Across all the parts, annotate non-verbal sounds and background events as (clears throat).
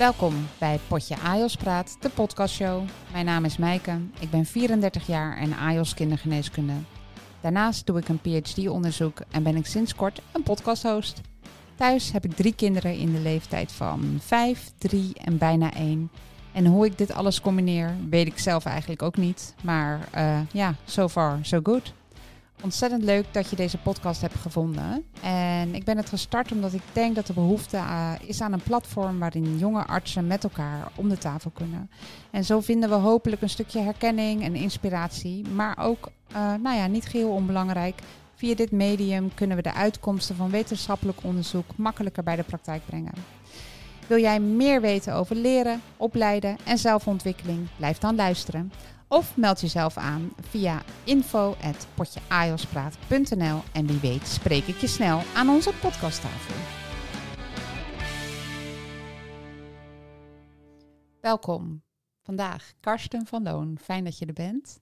Welkom bij Potje AIOS Praat, de podcastshow. Mijn naam is Meike, ik ben 34 jaar en AIOS kindergeneeskunde. Daarnaast doe ik een PhD-onderzoek en ben ik sinds kort een podcasthost. Thuis heb ik drie kinderen in de leeftijd van 5, 3 en bijna 1. En hoe ik dit alles combineer, weet ik zelf eigenlijk ook niet. Maar uh, ja, so far, so good. Ontzettend leuk dat je deze podcast hebt gevonden. En ik ben het gestart omdat ik denk dat er behoefte uh, is aan een platform waarin jonge artsen met elkaar om de tafel kunnen. En zo vinden we hopelijk een stukje herkenning en inspiratie. Maar ook, uh, nou ja, niet geheel onbelangrijk. Via dit medium kunnen we de uitkomsten van wetenschappelijk onderzoek makkelijker bij de praktijk brengen. Wil jij meer weten over leren, opleiden en zelfontwikkeling? Blijf dan luisteren. Of meld jezelf aan via info.potjeajospraat.nl en wie weet spreek ik je snel aan onze podcasttafel. Welkom. Vandaag Karsten van Loon. Fijn dat je er bent.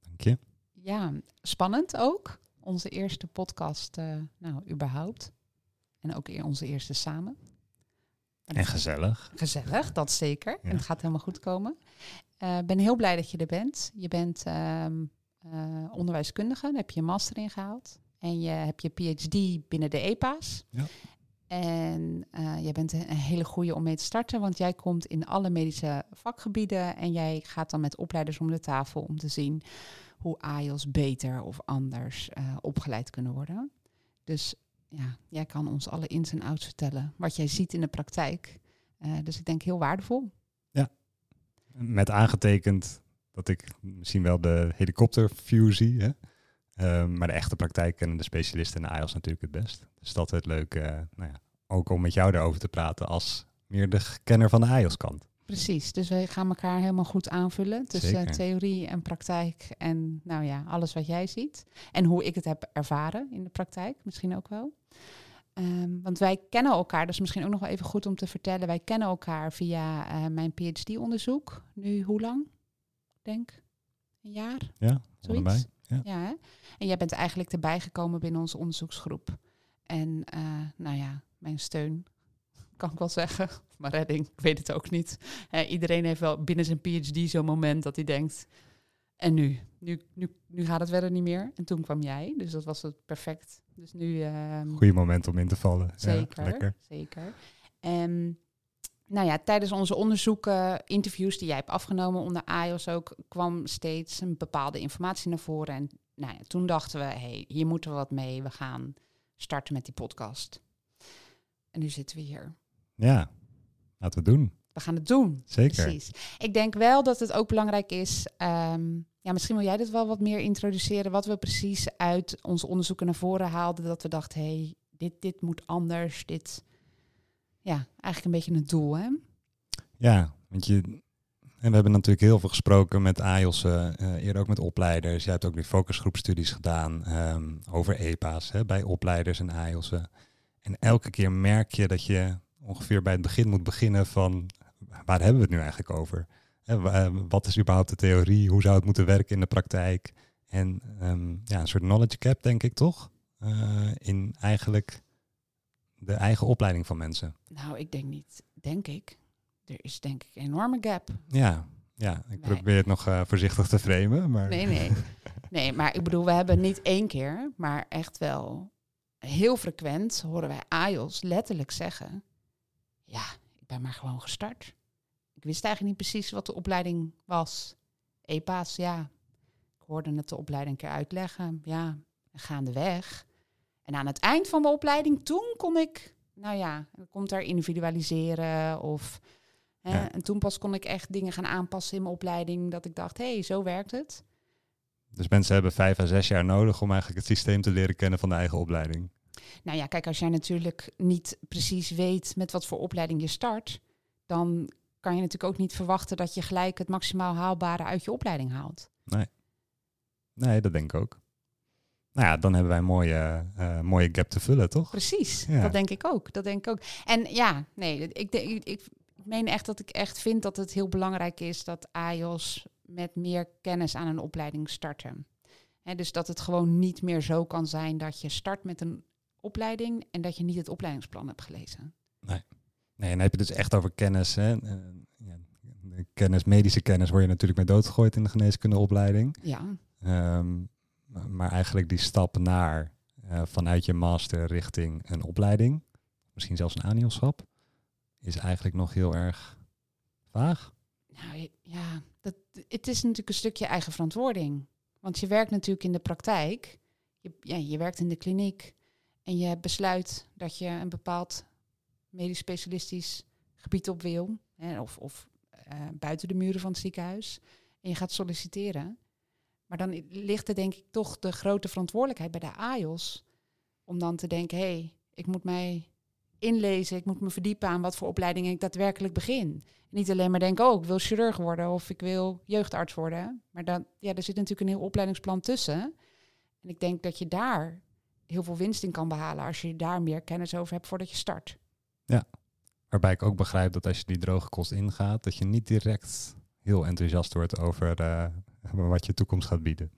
Dank je. Ja, spannend ook. Onze eerste podcast, uh, nou, überhaupt. En ook onze eerste samen. En, en gezellig. Gezellig, dat zeker. Ja. En het gaat helemaal goed komen. Ik uh, ben heel blij dat je er bent. Je bent uh, uh, onderwijskundige, daar heb je een master in gehaald. En je hebt je PhD binnen de EPA's. Ja. En uh, jij bent een hele goede om mee te starten, want jij komt in alle medische vakgebieden en jij gaat dan met opleiders om de tafel om te zien hoe AIOS beter of anders opgeleid kunnen worden. Dus ja, jij kan ons alle ins en outs vertellen, wat jij ziet in de praktijk. Dus ik denk heel waardevol. Met aangetekend dat ik misschien wel de helikopterview zie. Hè? Uh, maar de echte praktijk kennen de specialisten en de AIOS natuurlijk het best. Dus dat is het leuk, uh, nou ja, ook om met jou daarover te praten als meer de kenner van de AIOS kant. Precies, dus we gaan elkaar helemaal goed aanvullen tussen Zeker. theorie en praktijk en nou ja, alles wat jij ziet. En hoe ik het heb ervaren in de praktijk, misschien ook wel. Um, want wij kennen elkaar, dat is misschien ook nog wel even goed om te vertellen. Wij kennen elkaar via uh, mijn PhD-onderzoek. Nu hoe lang? Denk een jaar? Ja, allebei. Ja. ja hè? En jij bent eigenlijk erbij gekomen binnen onze onderzoeksgroep. En uh, nou ja, mijn steun, (laughs) kan ik wel zeggen. Maar redding, ik weet het ook niet. Uh, iedereen heeft wel binnen zijn PhD zo'n moment dat hij denkt... En nu? nu? Nu, nu gaat het verder niet meer. En toen kwam jij, dus dat was het perfect. Dus nu... Uh, Goeie moment om in te vallen. Zeker, ja, lekker. zeker. En nou ja, tijdens onze onderzoeken, interviews die jij hebt afgenomen onder AIOS ook, kwam steeds een bepaalde informatie naar voren. En nou ja, toen dachten we, hey, hier moeten we wat mee. We gaan starten met die podcast. En nu zitten we hier. Ja, laten we doen. We gaan het doen. Zeker. Precies. Ik denk wel dat het ook belangrijk is. Um, ja, misschien wil jij dit wel wat meer introduceren. Wat we precies uit onze onderzoeken naar voren haalden. Dat we dachten, hé, hey, dit, dit moet anders. Dit, ja, eigenlijk een beetje het doel, hè? Ja, want je, en we hebben natuurlijk heel veel gesproken met AIOS, uh, eerder ook met opleiders. Je hebt ook nu focusgroepstudies gedaan um, over EPA's hè, bij opleiders en AIOS'en. En elke keer merk je dat je ongeveer bij het begin moet beginnen van waar hebben we het nu eigenlijk over? Hè, wat is überhaupt de theorie? Hoe zou het moeten werken in de praktijk? En um, ja, een soort knowledge gap, denk ik toch? Uh, in eigenlijk de eigen opleiding van mensen. Nou, ik denk niet, denk ik. Er is denk ik een enorme gap. Ja, ja ik nee. probeer het nog uh, voorzichtig te framen. Maar... Nee, nee. Nee, maar ik bedoel, we hebben niet één keer, maar echt wel heel frequent horen wij AIOS letterlijk zeggen... Ja, ik ben maar gewoon gestart. Ik wist eigenlijk niet precies wat de opleiding was. EPA's, ja. Ik hoorde het de opleiding een keer uitleggen. Ja, gaandeweg. En aan het eind van de opleiding, toen kon ik, nou ja, komt er individualiseren of... Hè, ja. En toen pas kon ik echt dingen gaan aanpassen in mijn opleiding, dat ik dacht, hé, hey, zo werkt het. Dus mensen hebben vijf à zes jaar nodig om eigenlijk het systeem te leren kennen van de eigen opleiding. Nou ja, kijk, als jij natuurlijk niet precies weet met wat voor opleiding je start, dan kan je natuurlijk ook niet verwachten dat je gelijk het maximaal haalbare uit je opleiding haalt. Nee, nee dat denk ik ook. Nou ja, dan hebben wij een mooie, uh, mooie gap te vullen, toch? Precies, ja. dat denk ik ook. Dat denk ik ook. En ja, nee, ik, ik, ik meen echt dat ik echt vind dat het heel belangrijk is dat AIOS met meer kennis aan een opleiding starten. He, dus dat het gewoon niet meer zo kan zijn dat je start met een opleiding en dat je niet het opleidingsplan hebt gelezen. Nee. Nee, en dan heb je dus echt over kennis. Hè? Uh, ja, kennis, medische kennis word je natuurlijk mee doodgegooid in de geneeskundeopleiding. Ja. Um, maar eigenlijk die stap naar uh, vanuit je master richting een opleiding, misschien zelfs een aanhielschap, is eigenlijk nog heel erg vaag. Nou ja, dat, het is natuurlijk een stukje eigen verantwoording. Want je werkt natuurlijk in de praktijk, je, ja, je werkt in de kliniek en je besluit dat je een bepaald medisch specialistisch gebied op wil, hè, of, of uh, buiten de muren van het ziekenhuis, en je gaat solliciteren. Maar dan ligt er denk ik toch de grote verantwoordelijkheid bij de AIOS om dan te denken, hé, hey, ik moet mij inlezen, ik moet me verdiepen aan wat voor opleiding ik daadwerkelijk begin. niet alleen maar denken, oh, ik wil chirurg worden of ik wil jeugdarts worden. Maar dan, ja, er zit natuurlijk een heel opleidingsplan tussen. En ik denk dat je daar heel veel winst in kan behalen als je daar meer kennis over hebt voordat je start. Ja, waarbij ik ook begrijp dat als je die droge kost ingaat, dat je niet direct heel enthousiast wordt over uh, wat je toekomst gaat bieden.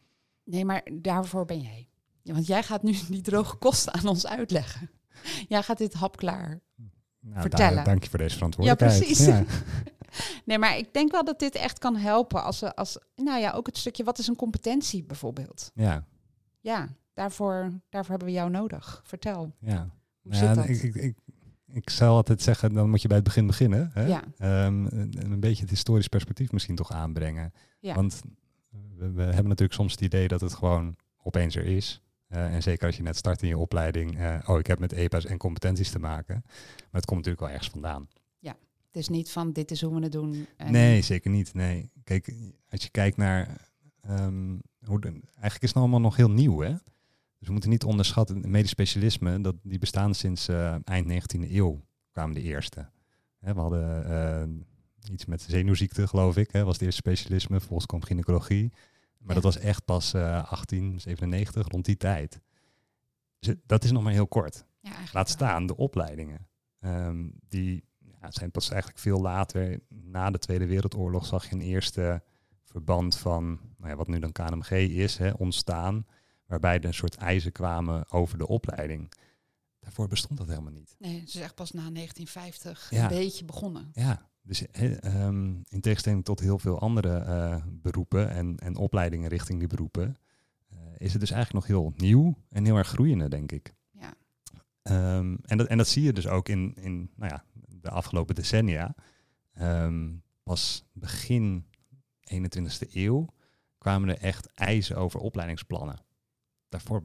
Nee, maar daarvoor ben jij. Ja, want jij gaat nu die droge kosten aan ons uitleggen. Jij gaat dit hapklaar nou, vertellen. dank je voor deze verantwoordelijkheid. Ja, precies. (laughs) nee, maar ik denk wel dat dit echt kan helpen als, als, nou ja, ook het stukje wat is een competentie bijvoorbeeld. Ja. Ja, daarvoor, daarvoor hebben we jou nodig. Vertel. Ja. Hoe ja, zit Ik, ik, ik, ik zou altijd zeggen, dan moet je bij het begin beginnen. Hè? Ja. Um, een beetje het historisch perspectief misschien toch aanbrengen. Ja. Want we, we, hebben natuurlijk soms het idee dat het gewoon opeens er is. Uh, en zeker als je net start in je opleiding, uh, oh, ik heb met EPA's en competenties te maken. Maar het komt natuurlijk wel ergens vandaan. Ja, het is niet van dit is hoe we het doen. En nee, zeker niet. Nee. Kijk, als je kijkt naar um, hoe de, eigenlijk is het allemaal nog heel nieuw, hè? Dus we moeten niet onderschatten, medisch specialisme, dat, die bestaan sinds uh, eind 19e eeuw, kwamen de eerste. Hè, we hadden iets met zenuwziekte, geloof ik, hè, was het eerste specialisme. Vervolgens kwam gynaecologie. Maar dat was echt pas uh, 1897, rond die tijd. Dus dat is nog maar heel kort. Ja, Laat staan de opleidingen. Um, die ja, zijn pas eigenlijk veel later, na de Tweede Wereldoorlog, zag je een eerste verband van nou ja, wat nu dan KNMG is, hè, ontstaan. Waarbij er een soort eisen kwamen over de opleiding. Daarvoor bestond dat helemaal niet. Nee, het is echt pas na 1950 een beetje begonnen. Ja, dus um, in tegenstelling tot heel veel andere uh, beroepen en, en opleidingen richting die beroepen, uh, is het dus eigenlijk nog heel nieuw en heel erg groeiende, denk ik. Ja. Um, en, dat, en dat zie je dus ook in, in nou ja, de afgelopen decennia. Um, pas begin 21ste eeuw kwamen er echt eisen over opleidingsplannen. Daarvoor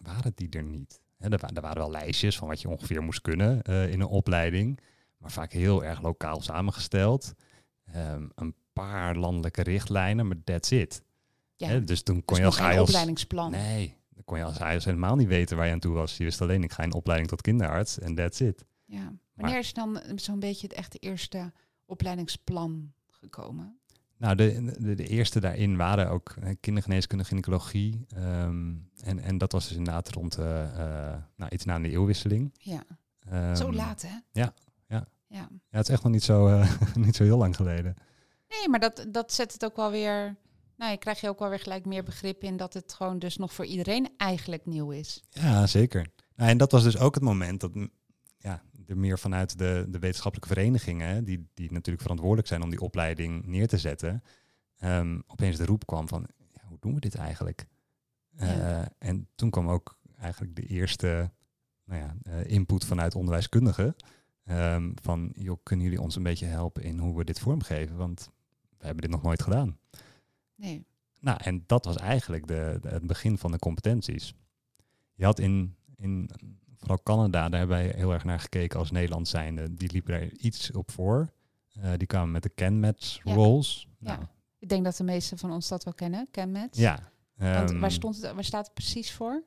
waren die er niet. He, er, er, waren wel lijstjes van wat je ongeveer moest kunnen uh, in een opleiding maar vaak heel erg lokaal samengesteld. Um, een paar landelijke richtlijnen, maar that's it. Ja, dus toen kon je als geen opleidingsplan. Nee, dan kon je als AIOS helemaal niet weten waar je aan toe was. Je wist alleen, ik ga in opleiding tot kinderarts en that's it. Ja. Wanneer is dan zo'n beetje het echte eerste opleidingsplan gekomen? Nou, de, de, de, eerste daarin waren ook kindergeneeskunde, gynaecologie. Um, en, en dat was dus inderdaad rond uh, uh, nou, iets na de eeuwwisseling. Ja. Um, zo laat, hè? Ja, ja. ja, het is echt nog niet zo, uh, (laughs) niet zo heel lang geleden. Nee, maar dat, dat zet het ook wel weer. Nou, je krijg je ook wel weer gelijk meer begrip in dat het gewoon dus nog voor iedereen eigenlijk nieuw is. Ja, zeker. Nou, en dat was dus ook het moment dat ja, er meer vanuit de, de wetenschappelijke verenigingen, die, die natuurlijk verantwoordelijk zijn om die opleiding neer te zetten, um, opeens de roep kwam van, ja, hoe doen we dit eigenlijk? Uh, en toen kwam ook eigenlijk de eerste nou ja, uh, input vanuit onderwijskundigen. Um, van, joh, kunnen jullie ons een beetje helpen in hoe we dit vormgeven? Want we hebben dit nog nooit gedaan. Nee. Nou, en dat was eigenlijk de, de, het begin van de competenties. Je had in, in vooral Canada, daar hebben wij heel erg naar gekeken als Nederland zijnde. Die liepen er iets op voor. Uh, die kwamen met de CanMats ja. roles. Ja. Nou. Ik denk dat de meesten van ons dat wel kennen, CanMats. Ja. Um, Want waar, ehm, stond het, waar staat het precies voor?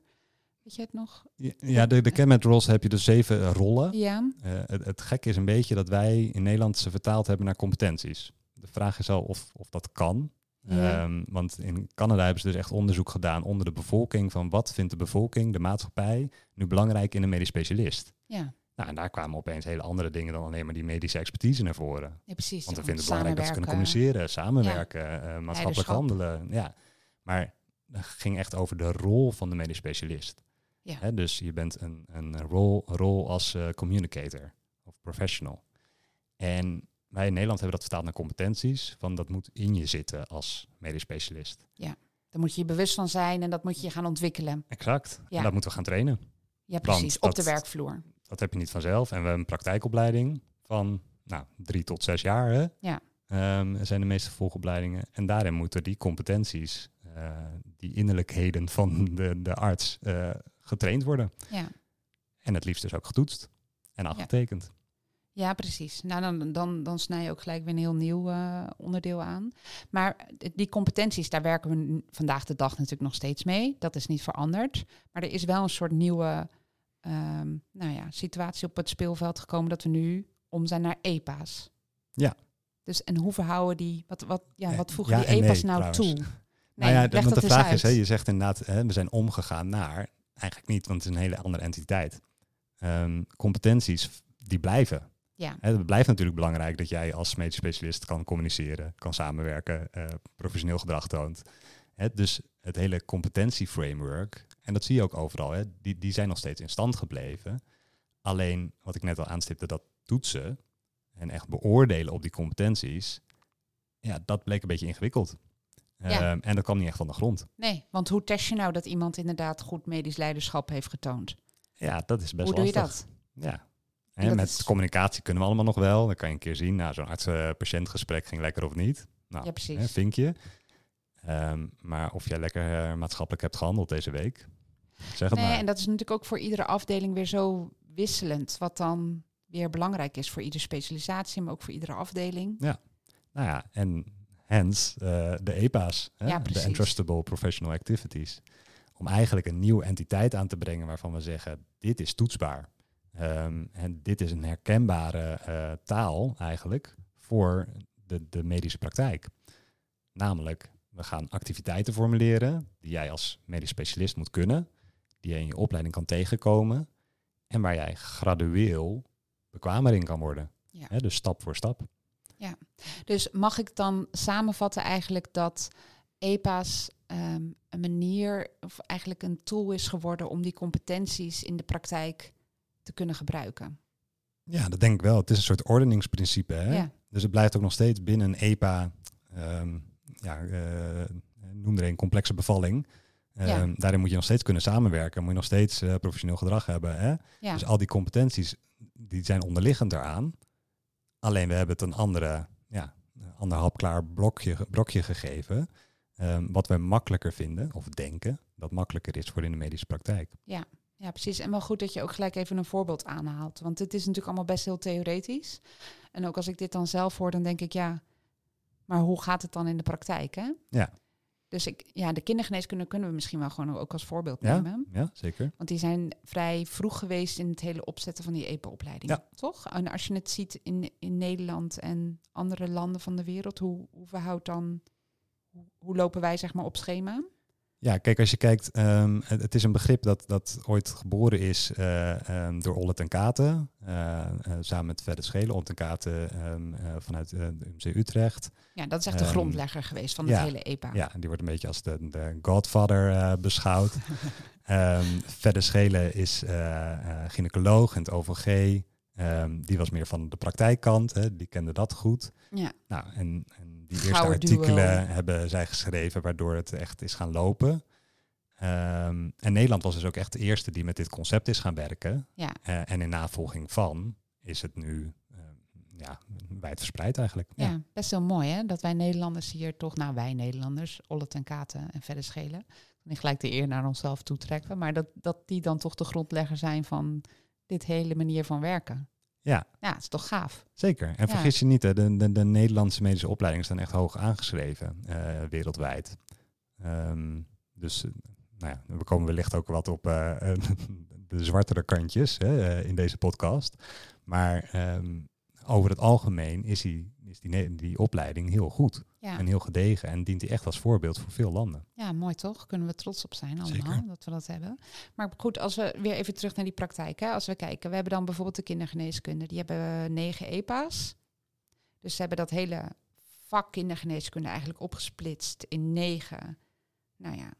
Weet je het nog? Ja, de, de Rolls heb je dus zeven rollen. Ja. Uh, het, het gekke is een beetje dat wij in Nederland ze vertaald hebben naar competenties. De vraag is al of, of dat kan. Ja. Um, want in Canada hebben ze dus echt onderzoek gedaan onder de bevolking van wat vindt de bevolking, de maatschappij, nu belangrijk in een medisch specialist. Ja. Nou, en daar kwamen opeens hele andere dingen dan alleen maar die medische expertise naar voren. Ja, precies. Want we vinden het belangrijk dat ze kunnen communiceren, samenwerken, ja. uh, maatschappelijk handelen. Ja. Maar het ging echt over de rol van de medisch specialist. Ja. Hè, dus je bent een, een rol, rol als uh, communicator of professional. En wij in Nederland hebben dat vertaald naar competenties. Van dat moet in je zitten als medisch specialist. Daar moet je je bewust van zijn en dat moet je gaan ontwikkelen. Exact. Ja. En dat moeten we gaan trainen. Ja, precies. Op de werkvloer. Dat heb je niet vanzelf. En we hebben een praktijkopleiding van nou, drie tot zes jaar. Hè? Ja. Ehm, zijn de meeste volgopleidingen. En daarin moeten die competenties, eh, die innerlijkheden van de, de arts, eh, getraind worden. Ja. En het liefst dus ook getoetst en afgetekend. Ja, precies. Nou, dan, dan, dan snij je ook gelijk weer een heel nieuw eh, onderdeel aan. Maar die competenties, daar werken we vandaag de dag natuurlijk nog steeds mee. Dat is niet veranderd. Maar er is wel een soort nieuwe ehm, nou ja, situatie op het speelveld gekomen dat we nu om zijn naar EPA's. Ja. Dus en hoe verhouden die, wat, wat, ja, Eh, wat voegen ja die EPA's nee, nou trouwens. toe? nou ja, leg want dat de vraag is, hè, je zegt inderdaad, hè, we zijn omgegaan naar, eigenlijk niet, want het is een hele andere entiteit. Ehm, competenties, die blijven. Ja, Het blijft natuurlijk belangrijk dat jij als medisch specialist kan communiceren, kan samenwerken, eh, professioneel gedrag toont. Hè, dus het hele competentieframework, en dat zie je ook overal, hè, die, die zijn nog steeds in stand gebleven. Alleen, wat ik net al aanstipte, dat toetsen en echt beoordelen op die competenties, ja, dat bleek een beetje ingewikkeld. Ja. Ehm, en dat kwam niet echt van de grond. nee, want hoe test je nou dat iemand inderdaad goed medisch leiderschap heeft getoond? Ja, dat is best hoe doe je lastig. dat? Ja. Dat met is- communicatie kunnen we allemaal nog wel. Dan kan je een keer zien, nou, zo'n arts-patiëntgesprek ging lekker of niet. Nou, Ja, precies. hè, vinkje. Ehm, maar of jij lekker eh, maatschappelijk hebt gehandeld deze week, zeg het Nee, maar. en dat is natuurlijk ook voor iedere afdeling weer zo wisselend. Wat dan weer belangrijk is voor iedere specialisatie, maar ook voor iedere afdeling. Nou ja, en hence eh, de EPA's, hè, Ja, de. Entrustable Professional Activities. Om eigenlijk een nieuwe entiteit aan te brengen waarvan we zeggen, dit is toetsbaar. Ehm, en dit is een herkenbare eh, taal eigenlijk voor de, de medische praktijk. Namelijk, we gaan activiteiten formuleren die jij als medisch specialist moet kunnen, die je in je opleiding kan tegenkomen en waar jij gradueel bekwamer in kan worden. Ja. Dus stap voor stap. Dus mag ik dan samenvatten eigenlijk dat EPA's ehm, een manier of eigenlijk een tool is geworden om die competenties in de praktijk te kunnen gebruiken? Ja, dat denk ik wel. Het is een soort ordeningsprincipe. Hè? Ja. Dus het blijft ook nog steeds binnen een EPA, ehm, ja, eh, noem er een complexe bevalling. Ehm, Ja. Daarin moet je nog steeds kunnen samenwerken, moet je nog steeds eh, professioneel gedrag hebben. Hè? Ja, Dus al die competenties, die zijn onderliggend daaraan. Alleen we hebben het een andere, ja, ander hapklaar blokje, brokje gegeven. ehm, wat we makkelijker vinden, of denken, dat makkelijker is voor in de medische praktijk. ja, precies. En wel goed dat je ook gelijk even een voorbeeld aanhaalt. Want het is natuurlijk allemaal best heel theoretisch. En ook als ik dit dan zelf hoor, dan denk ik, ja, maar hoe gaat het dan in de praktijk? Hè? Ja. Dus ik, ja, de kindergeneeskunde kunnen we misschien wel gewoon ook als voorbeeld Ja? nemen. Ja, zeker. Want die zijn vrij vroeg geweest in het hele opzetten van die EPO-opleiding. Ja. Toch? En als je het ziet in, in Nederland en andere landen van de wereld, hoe, hoe verhoudt dan, hoe lopen wij zeg maar op schema? Ja, kijk, als je kijkt, ehm, het, het is een begrip dat, dat ooit geboren is eh, ehm, door Ollet en Katen, eh, eh, samen met Verder Schelen. Ollet en Katen ehm, eh, vanuit de UMC Utrecht. Ja, dat is echt de grondlegger geweest van ja, het hele EPA. Ja, die wordt een beetje als de, de godfather beschouwd. (laughs) Verder Schelen is gynaecoloog in het OVG. Die was meer van de praktijkkant, hè, die kende dat goed. Ja, Nou, en, en die eerste Gouden artikelen duo. hebben zij geschreven, waardoor het echt is gaan lopen. Ehm, en Nederland was dus ook echt de eerste die met dit concept is gaan werken. ja. Eh, en in navolging van is het nu ehm, ja, wijdverspreid eigenlijk. Ja. best wel mooi hè, dat wij Nederlanders hier toch, nou wij Nederlanders, Ollet en Katen en verder schelen, niet gelijk de eer naar onszelf toetrekken, maar dat, dat die dan toch de grondlegger zijn van dit hele manier van werken. Ja, Ja, het is toch gaaf. zeker. En vergis je niet, hè, de, de, de Nederlandse medische opleidingen staan echt hoog aangeschreven eh, wereldwijd. Ehm, dus eh, nou ja, we komen wellicht ook wat op eh, (laughs) de zwartere kantjes hè, in deze podcast. Maar ehm, over het algemeen is die, is die, die opleiding heel goed Ja. en heel gedegen en dient die echt als voorbeeld voor veel landen. Ja, mooi toch? Kunnen we trots op zijn allemaal Zeker. dat we dat hebben. Maar goed, als we weer even terug naar die praktijk. Hè? Als we kijken, we hebben dan bijvoorbeeld de kindergeneeskunde. Die hebben negen EPA's. Dus ze hebben dat hele vak kindergeneeskunde eigenlijk opgesplitst in negen, nou ja,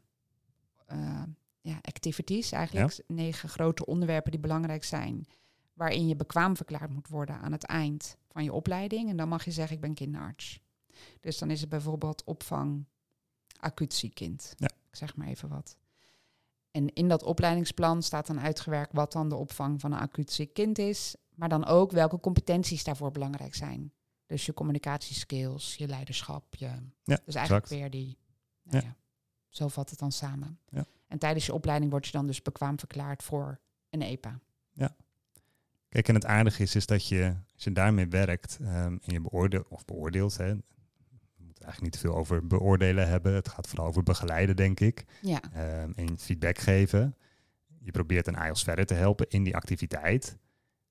eh, ja activities eigenlijk. Negen grote onderwerpen die belangrijk zijn. waarin je bekwaam verklaard moet worden aan het eind van je opleiding. En dan mag je zeggen, ik ben kinderarts. Dus dan is het bijvoorbeeld opvang acuut ziek kind. Ja. Ik zeg maar even wat. En in dat opleidingsplan staat dan uitgewerkt wat dan de opvang van een acuut ziek kind is. Maar dan ook welke competenties daarvoor belangrijk zijn. Dus je communicatieskills, je leiderschap. Je, Ja, dus eigenlijk exact. weer die. Nou Ja. ja. zo vat het dan samen. Ja. En tijdens je opleiding word je dan dus bekwaam verklaard voor een EPA. Kijk, en het aardige is, is dat je, als je daarmee werkt ehm, en je beoordeelt, of beoordeelt, hè, eigenlijk niet te veel over beoordelen hebben. Het gaat vooral over begeleiden, denk ik. Ja, Ehm, en feedback geven. Je probeert een IELTS verder te helpen in die activiteit.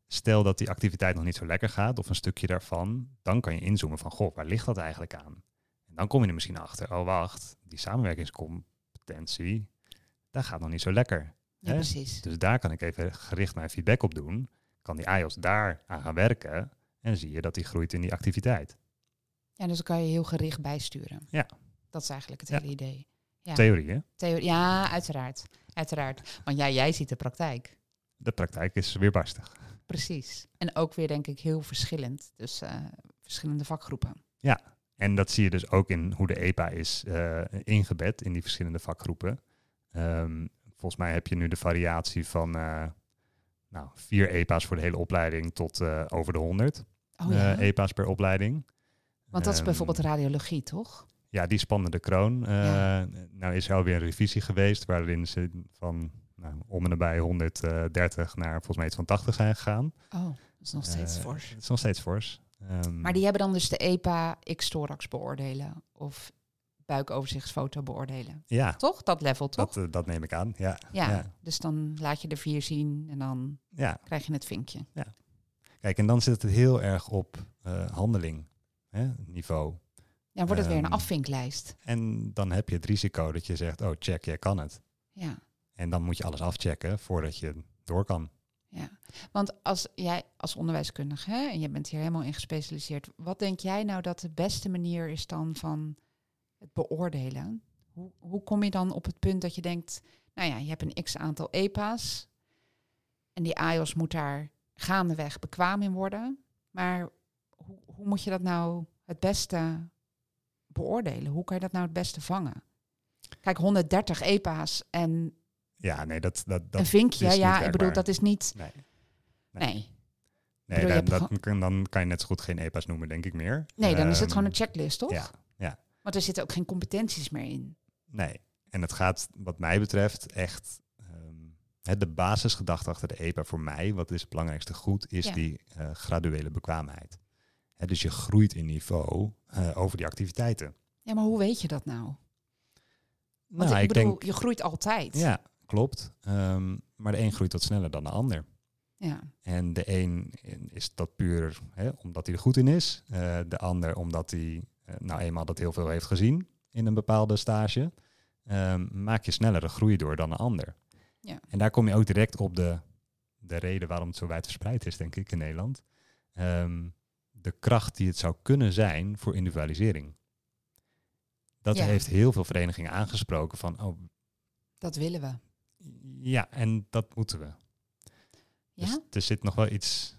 Stel dat die activiteit nog niet zo lekker gaat, of een stukje daarvan, dan kan je inzoomen van, goh, waar ligt dat eigenlijk aan? En dan kom je er misschien achter, oh wacht, die samenwerkingscompetentie, daar gaat nog niet zo lekker. ja Hè? precies. Dus daar kan ik even gericht mijn feedback op doen. Kan die IELTS daar aan gaan werken en zie je dat die groeit in die activiteit. Ja, dus dan kan je heel gericht bijsturen. Ja. Dat is eigenlijk het Ja. hele idee. Ja. Theorie, hè? Theo- ja, uiteraard. Uiteraard. Want ja, jij ziet de praktijk. De praktijk is weer barstig. Precies. En ook weer denk ik heel verschillend. Dus eh, verschillende vakgroepen. En dat zie je dus ook in hoe de EPA is eh, ingebed in die verschillende vakgroepen. Ehm, volgens mij heb je nu de variatie van eh, nou, vier EPA's voor de hele opleiding tot over de 100 Oh ja. eh, EPA's per opleiding. Want dat is Ehm, bijvoorbeeld radiologie, toch? Ja, die spannen de kroon. Eh, Ja. Nou is er alweer een revisie geweest waarin ze van nou, om en nabij 130 naar volgens mij iets van 80 zijn gegaan. Oh, dat is nog steeds Eh, fors. Het is nog steeds fors. Ehm, Maar die hebben dan dus de EPA X-thorax beoordelen. Of buikoverzichtsfoto beoordelen. ja, Toch? Dat level, toch? dat, eh, dat neem ik aan. Ja, ja. ja. Dus dan laat je de vier zien en dan ja. krijg je het vinkje. Kijk, en dan zit het heel erg op handeling, hè, niveau. Dan wordt het weer een Ehm, afvinklijst. En dan heb je het risico dat je zegt, oh check, jij kan het. Ja. En dan moet je alles afchecken voordat je door kan. Ja, want als jij als onderwijskundige, hè, en je bent hier helemaal in gespecialiseerd, wat denk jij nou dat de beste manier is dan van het beoordelen? Hoe, hoe kom je dan op het punt dat je denkt, nou ja, je hebt een x aantal EPA's en die AIOS moet daar gaandeweg bekwaam in worden, maar hoe, hoe moet je dat nou het beste beoordelen? Hoe kan je dat nou het beste vangen? Kijk, 130 EPA's en Ja, nee, dat, dat, dat een vinkje, is niet ja, ik bedoel, dat is niet, Nee, nee. nee bedoel, dan, hebt dat gewoon- kan, dan kan je net zo goed geen EPA's noemen, denk ik meer. Nee, dan is het Ehm, gewoon een checklist, toch? Ja, ja. Want er zitten ook geen competenties meer in. Nee. En het gaat, wat mij betreft, echt. ehm, de basisgedachte achter de EPA voor mij, wat is het belangrijkste goed, is Ja. die eh, graduele bekwaamheid. Dus je groeit in niveau eh, over die activiteiten. Ja, maar hoe weet je dat nou? Want nou, ik ik bedoel, denk. je groeit altijd. Ja, klopt. Ehm, maar de een groeit wat sneller dan de ander. Ja. En de een is dat puur hè, omdat hij er goed in is. Eh, de ander omdat hij eh, nou eenmaal dat heel veel heeft gezien in een bepaalde stage. Ehm, maak je snellere groei door dan een ander. Ja. En daar kom je ook direct op de, de reden waarom het zo wijd verspreid is, denk ik, in Nederland. Ehm, de kracht die het zou kunnen zijn voor individualisering. Dat Ja. heeft heel veel verenigingen aangesproken van, oh Dat willen we. ja, en dat moeten we. Ja? Dus er zit nog wel iets,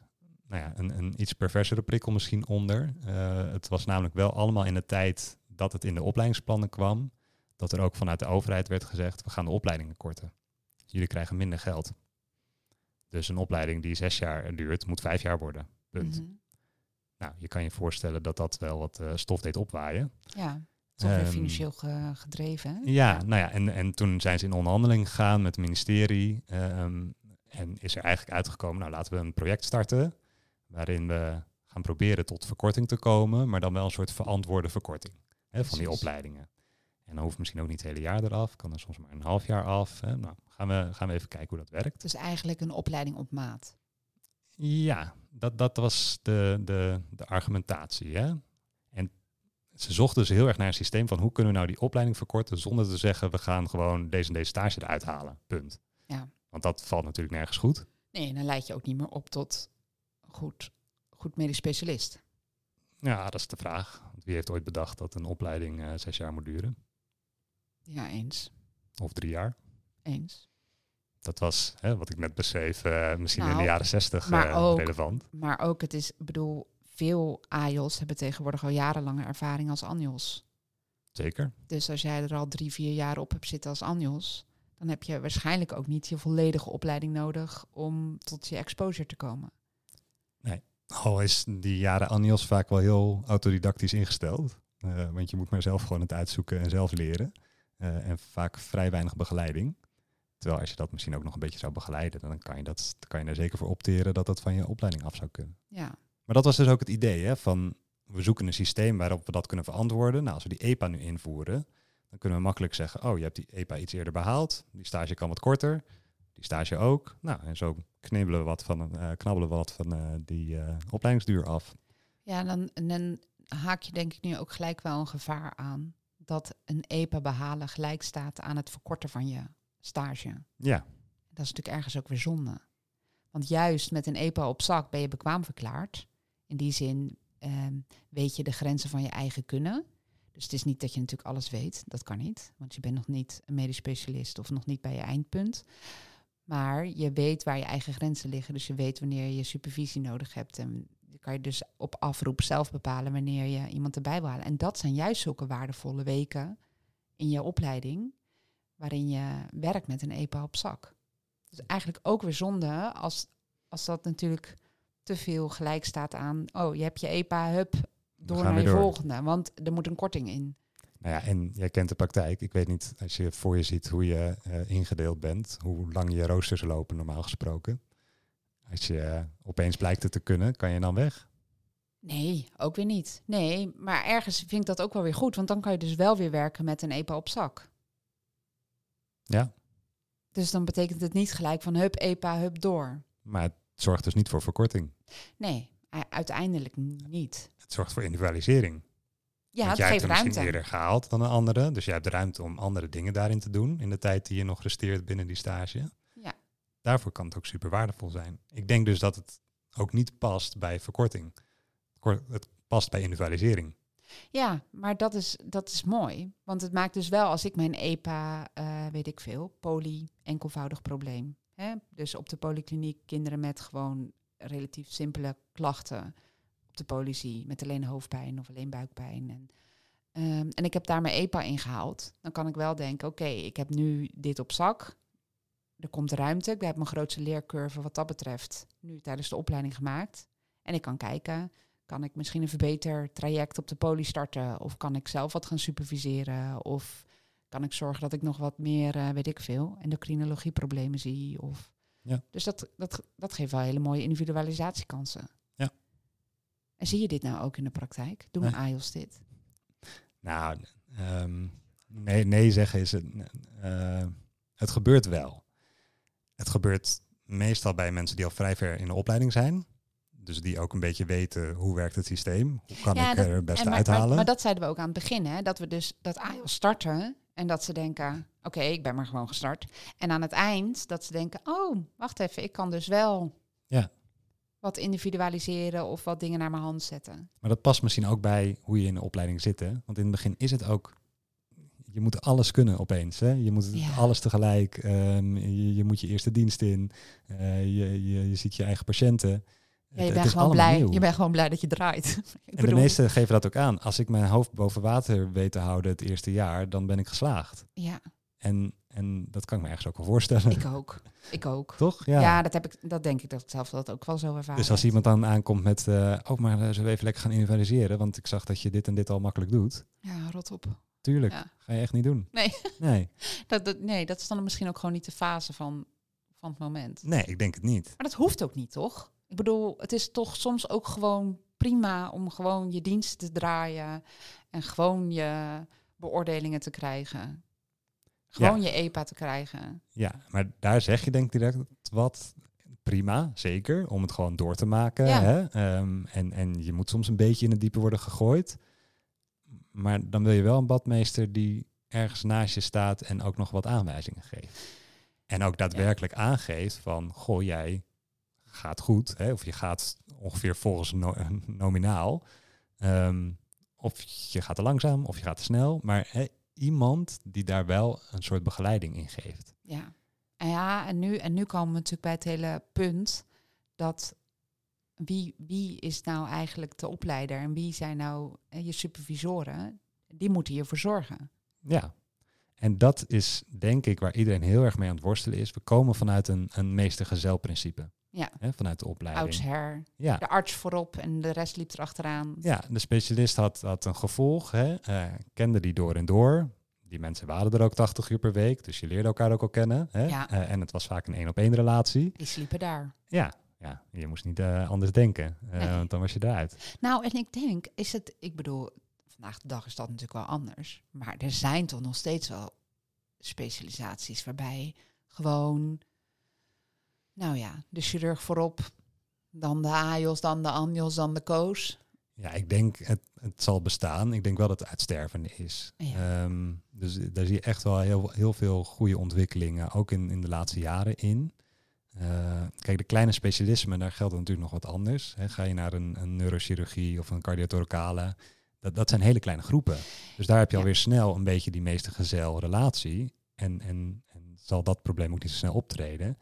nou ja, een, een iets perversere prikkel misschien onder. Eh, het was namelijk wel allemaal in de tijd dat het in de opleidingsplannen kwam, dat er ook vanuit de overheid werd gezegd, we gaan de opleidingen korten. Jullie krijgen minder geld. Dus een opleiding die zes jaar duurt, moet vijf jaar worden. Punt. Mhm. Nou, je kan je voorstellen dat dat wel wat eh, stof deed opwaaien. Ja, toch weer Ehm, financieel ge- gedreven. hè? Ja, nou ja, en, en toen zijn ze in onderhandeling gegaan met het ministerie. ehm, en is er eigenlijk uitgekomen, nou laten we een project starten. Waarin we gaan proberen tot verkorting te komen, maar dan wel een soort verantwoorde verkorting hè, van die opleidingen. En dan hoeft misschien ook niet het hele jaar eraf, kan er soms maar een half jaar af. Hè. Nou, gaan we, gaan we even kijken hoe dat werkt. Dus eigenlijk een opleiding op maat. Ja, dat, dat was de, de, de argumentatie. Hè? En ze zochten dus heel erg naar een systeem van hoe kunnen we nou die opleiding verkorten zonder te zeggen we gaan gewoon deze en deze stage eruit halen. Punt. Ja. Want dat valt natuurlijk nergens goed. Nee, en dan leid je ook niet meer op tot goed, goed medisch specialist. Ja, dat is de vraag. Want wie heeft ooit bedacht dat een opleiding eh, zes jaar moet duren? Ja, eens. Of drie jaar? Eens. Dat was, hè, wat ik net beschreef, eh, misschien in Nou, de jaren zestig eh, relevant. Maar ook, het is, ik bedoel, veel AIOS hebben tegenwoordig al jarenlange ervaring als ANJOS. Zeker. Dus als jij er al drie, vier jaar op hebt zitten als ANJOS, dan heb je waarschijnlijk ook niet je volledige opleiding nodig om tot je exposure te komen. Al is die jaren Anios vaak wel heel autodidactisch ingesteld. Eh, want je moet maar zelf gewoon het uitzoeken en zelf leren. En vaak vrij weinig begeleiding. Terwijl als je dat misschien ook nog een beetje zou begeleiden, dan kan je, dat, kan je er zeker voor opteren dat dat van je opleiding af zou kunnen. Ja, Maar dat was dus ook het idee, hè, van we zoeken een systeem waarop we dat kunnen verantwoorden. Nou, als we die EPA nu invoeren, dan kunnen we makkelijk zeggen, oh, je hebt die EPA iets eerder behaald, die stage kan wat korter, die stage ook. Nou, en zo knibbelen we wat van, eh, knabbelen we wat van eh, die eh, opleidingsduur af. ja dan, en dan haak je denk ik nu ook gelijk wel een gevaar aan dat een EPA behalen gelijk staat aan het verkorten van je stage. Ja, Dat is natuurlijk ergens ook weer zonde. Want juist met een EPA op zak ben je bekwaam verklaard. In die zin ehm, weet je de grenzen van je eigen kunnen. Dus het is niet dat je natuurlijk alles weet. Dat kan niet. Want je bent nog niet een medisch specialist of nog niet bij je eindpunt. Maar je weet waar je eigen grenzen liggen. Dus je weet wanneer je supervisie nodig hebt. En kan je dus op afroep zelf bepalen wanneer je iemand erbij wil halen. En dat zijn juist zulke waardevolle weken in je opleiding. Waarin je werkt met een EPA op zak. Dus eigenlijk ook weer zonde als, als dat natuurlijk te veel gelijk staat aan... oh, je hebt je EPA, hup, door naar je door. volgende. Want er moet een korting in. nou ja, en jij kent de praktijk. Ik weet niet, als je voor je ziet hoe je eh, ingedeeld bent, hoe lang je roosters lopen normaal gesproken. Als je eh, opeens blijkt het te kunnen, kan je dan weg? Nee, ook weer niet. Nee, maar ergens vind ik dat ook wel weer goed. Want dan kan je dus wel weer werken met een EPA op zak. Ja, Dus dan betekent het niet gelijk van hup, EPA, hup, door. maar het zorgt dus niet voor verkorting. Nee, uiteindelijk niet. Het zorgt voor individualisering. Ja, Want het jij geeft hebt misschien ruimte. eerder gehaald dan een andere. Dus jij hebt ruimte om andere dingen daarin te doen in de tijd die je nog resteert binnen die stage. Ja. Daarvoor kan het ook super waardevol zijn. Ik denk dus dat het ook niet past bij verkorting. Kor- Het past bij individualisering. Ja, maar dat is, dat is mooi. Want het maakt dus wel, als ik mijn EPA, eh, weet ik veel, poly, enkelvoudig probleem. Hè? Dus op de polykliniek kinderen met gewoon relatief simpele klachten. Op de poly zie, met alleen hoofdpijn of alleen buikpijn. En, ehm, en ik heb daar mijn EPA in gehaald. Dan kan ik wel denken, oké, ik heb nu dit op zak. Er komt ruimte. Ik heb mijn grootste leercurve wat dat betreft nu tijdens de opleiding gemaakt. En ik kan kijken, kan ik misschien een verbeter traject op de poli starten? Of kan ik zelf wat gaan superviseren? Of kan ik zorgen dat ik nog wat meer, eh, weet ik veel, endocrinologieproblemen zie? Of... Ja. Dus dat, dat, dat geeft wel hele mooie individualisatiekansen. Ja. En zie je dit nou ook in de praktijk? Doen Nee. AIOS dit? Nou, ehm, nee, nee zeggen is het. eh, het gebeurt wel. Het gebeurt meestal bij mensen die al vrij ver in de opleiding zijn. Dus die ook een beetje weten hoe werkt het systeem. Hoe kan ik dat- er het beste en maar, uithalen? Maar, maar dat zeiden we ook aan het begin, hè? dat we dus dat AIOS starten en dat ze denken, oké, ik ben maar gewoon gestart. En aan het eind dat ze denken, oh, wacht even, ik kan dus wel Ja. wat individualiseren of wat dingen naar mijn hand zetten. Maar dat past misschien ook bij hoe je in de opleiding zit. Hè? Want in het begin is het ook. Je moet alles kunnen opeens. Hè? Je moet Ja. alles tegelijk. ehm, je, je moet je eerste dienst in. eh, je, je, je ziet je eigen patiënten. Ja, je, bent gewoon blij, nieuw. je bent gewoon blij dat je draait. (laughs) ik En de meesten geven dat ook aan. Als ik mijn hoofd boven water weet te houden het eerste jaar, dan ben ik geslaagd. Ja, En, en dat kan ik me ergens ook wel voorstellen. ik ook. Ik ook. Toch? Ja, Ja. dat, heb ik, dat denk ik dat ik zelf dat ook wel zo ervaren dus als iemand dan aankomt met, eh oh, maar eh, zullen we even lekker gaan individualiseren? Want ik zag dat je dit en dit al makkelijk doet. Ja, rot op. Tuurlijk, Ja. ga je echt niet doen. Nee. Nee, (laughs) Dat, dat, nee, dat is dan misschien ook gewoon niet de fase van, van het moment. nee, ik denk het niet. Maar dat hoeft ook niet, toch? Ik bedoel, het is toch soms ook gewoon prima om gewoon je dienst te draaien en gewoon je beoordelingen te krijgen. Gewoon je EPA te krijgen. Ja, maar daar zeg je denk ik direct wat prima, zeker, om het gewoon door te maken. Ja. Hè? Ehm, en, en je moet soms een beetje in het diepe worden gegooid. Maar dan wil je wel een badmeester die ergens naast je staat en ook nog wat aanwijzingen geeft. En ook daadwerkelijk aangeeft van, goh, jij gaat goed, hè? of je gaat ongeveer volgens no- nominaal. Ehm, of je gaat te langzaam, of je gaat te snel. Maar hè, iemand die daar wel een soort begeleiding in geeft. Ja. En ja, en nu, en nu komen we natuurlijk bij het hele punt dat wie, wie is nou eigenlijk de opleider en wie zijn nou eh, je supervisoren? Die moeten hiervoor zorgen. Ja. En dat is denk ik waar iedereen heel erg mee aan het worstelen is. We komen vanuit een, een meester-gezel-principe. Ja. Hè, vanuit de opleiding. Oudsher, Ja. de arts voorop en de rest liep erachteraan. ja, de specialist had, had een gevolg, hè, eh, kende die door en door. Die mensen waren er ook 80 uur per week, dus je leerde elkaar ook al kennen. Hè? Ja. Eh, en het was vaak een één-op-één relatie. Die sliepen daar. Ja, ja je moest niet eh, anders denken, Nee. want dan was je eruit. Nou, en ik denk, is het, ik bedoel, vandaag de dag is dat natuurlijk wel anders. Maar er zijn toch nog steeds wel specialisaties waarbij gewoon, nou ja, de chirurg voorop, dan de AJOS, dan de ANJOS, dan de KOOS. Ja, ik denk het, het zal bestaan. Ik denk wel dat het uitstervende is. Ja. Ehm, dus daar zie je echt wel heel, heel veel goede ontwikkelingen, ook in, in de laatste jaren in. Eh, kijk, de kleine specialismen, daar geldt het natuurlijk nog wat anders. Ga je naar een, een neurochirurgie of een cardiothoracale, dat, dat zijn hele kleine groepen. Dus daar heb je Ja. alweer snel een beetje die meester-gezel relatie. En, en, en zal dat probleem ook niet zo snel optreden.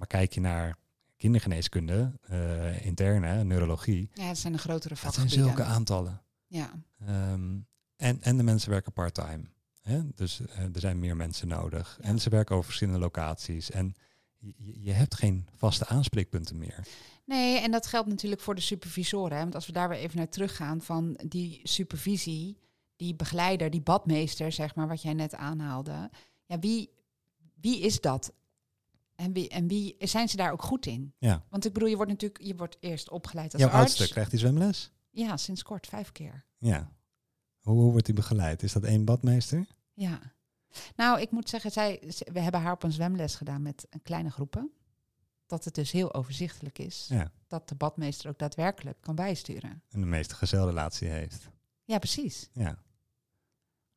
Maar kijk je naar kindergeneeskunde, eh, interne, neurologie, Ja, dat zijn de grotere dat zijn vakgebieden. zulke aantallen. Ja, Ehm, en, en de mensen werken part-time. Hè? Dus eh, er zijn meer mensen nodig. Ja. En ze werken over verschillende locaties. En je, je- je hebt geen vaste aanspreekpunten meer. Nee, en dat geldt natuurlijk voor de supervisoren. Hè? Want als we daar weer even naar teruggaan van die supervisie, die begeleider, die badmeester, zeg maar, wat jij net aanhaalde. Ja, wie, wie is dat? En wie, en wie zijn ze daar ook goed in? Ja. Want ik bedoel, je wordt natuurlijk, je wordt eerst opgeleid als Jouw arts. oudste krijgt die zwemles? Ja, sinds kort, vijf keer. Ja. Hoe, hoe wordt die begeleid? Is dat één badmeester? Ja. Nou, ik moet zeggen, zij, we hebben haar op een zwemles gedaan met een kleine groepen. Dat het dus heel overzichtelijk is. Ja. Dat de badmeester ook daadwerkelijk kan bijsturen. En de meeste gezelrelatie heeft. Ja, precies. Ja.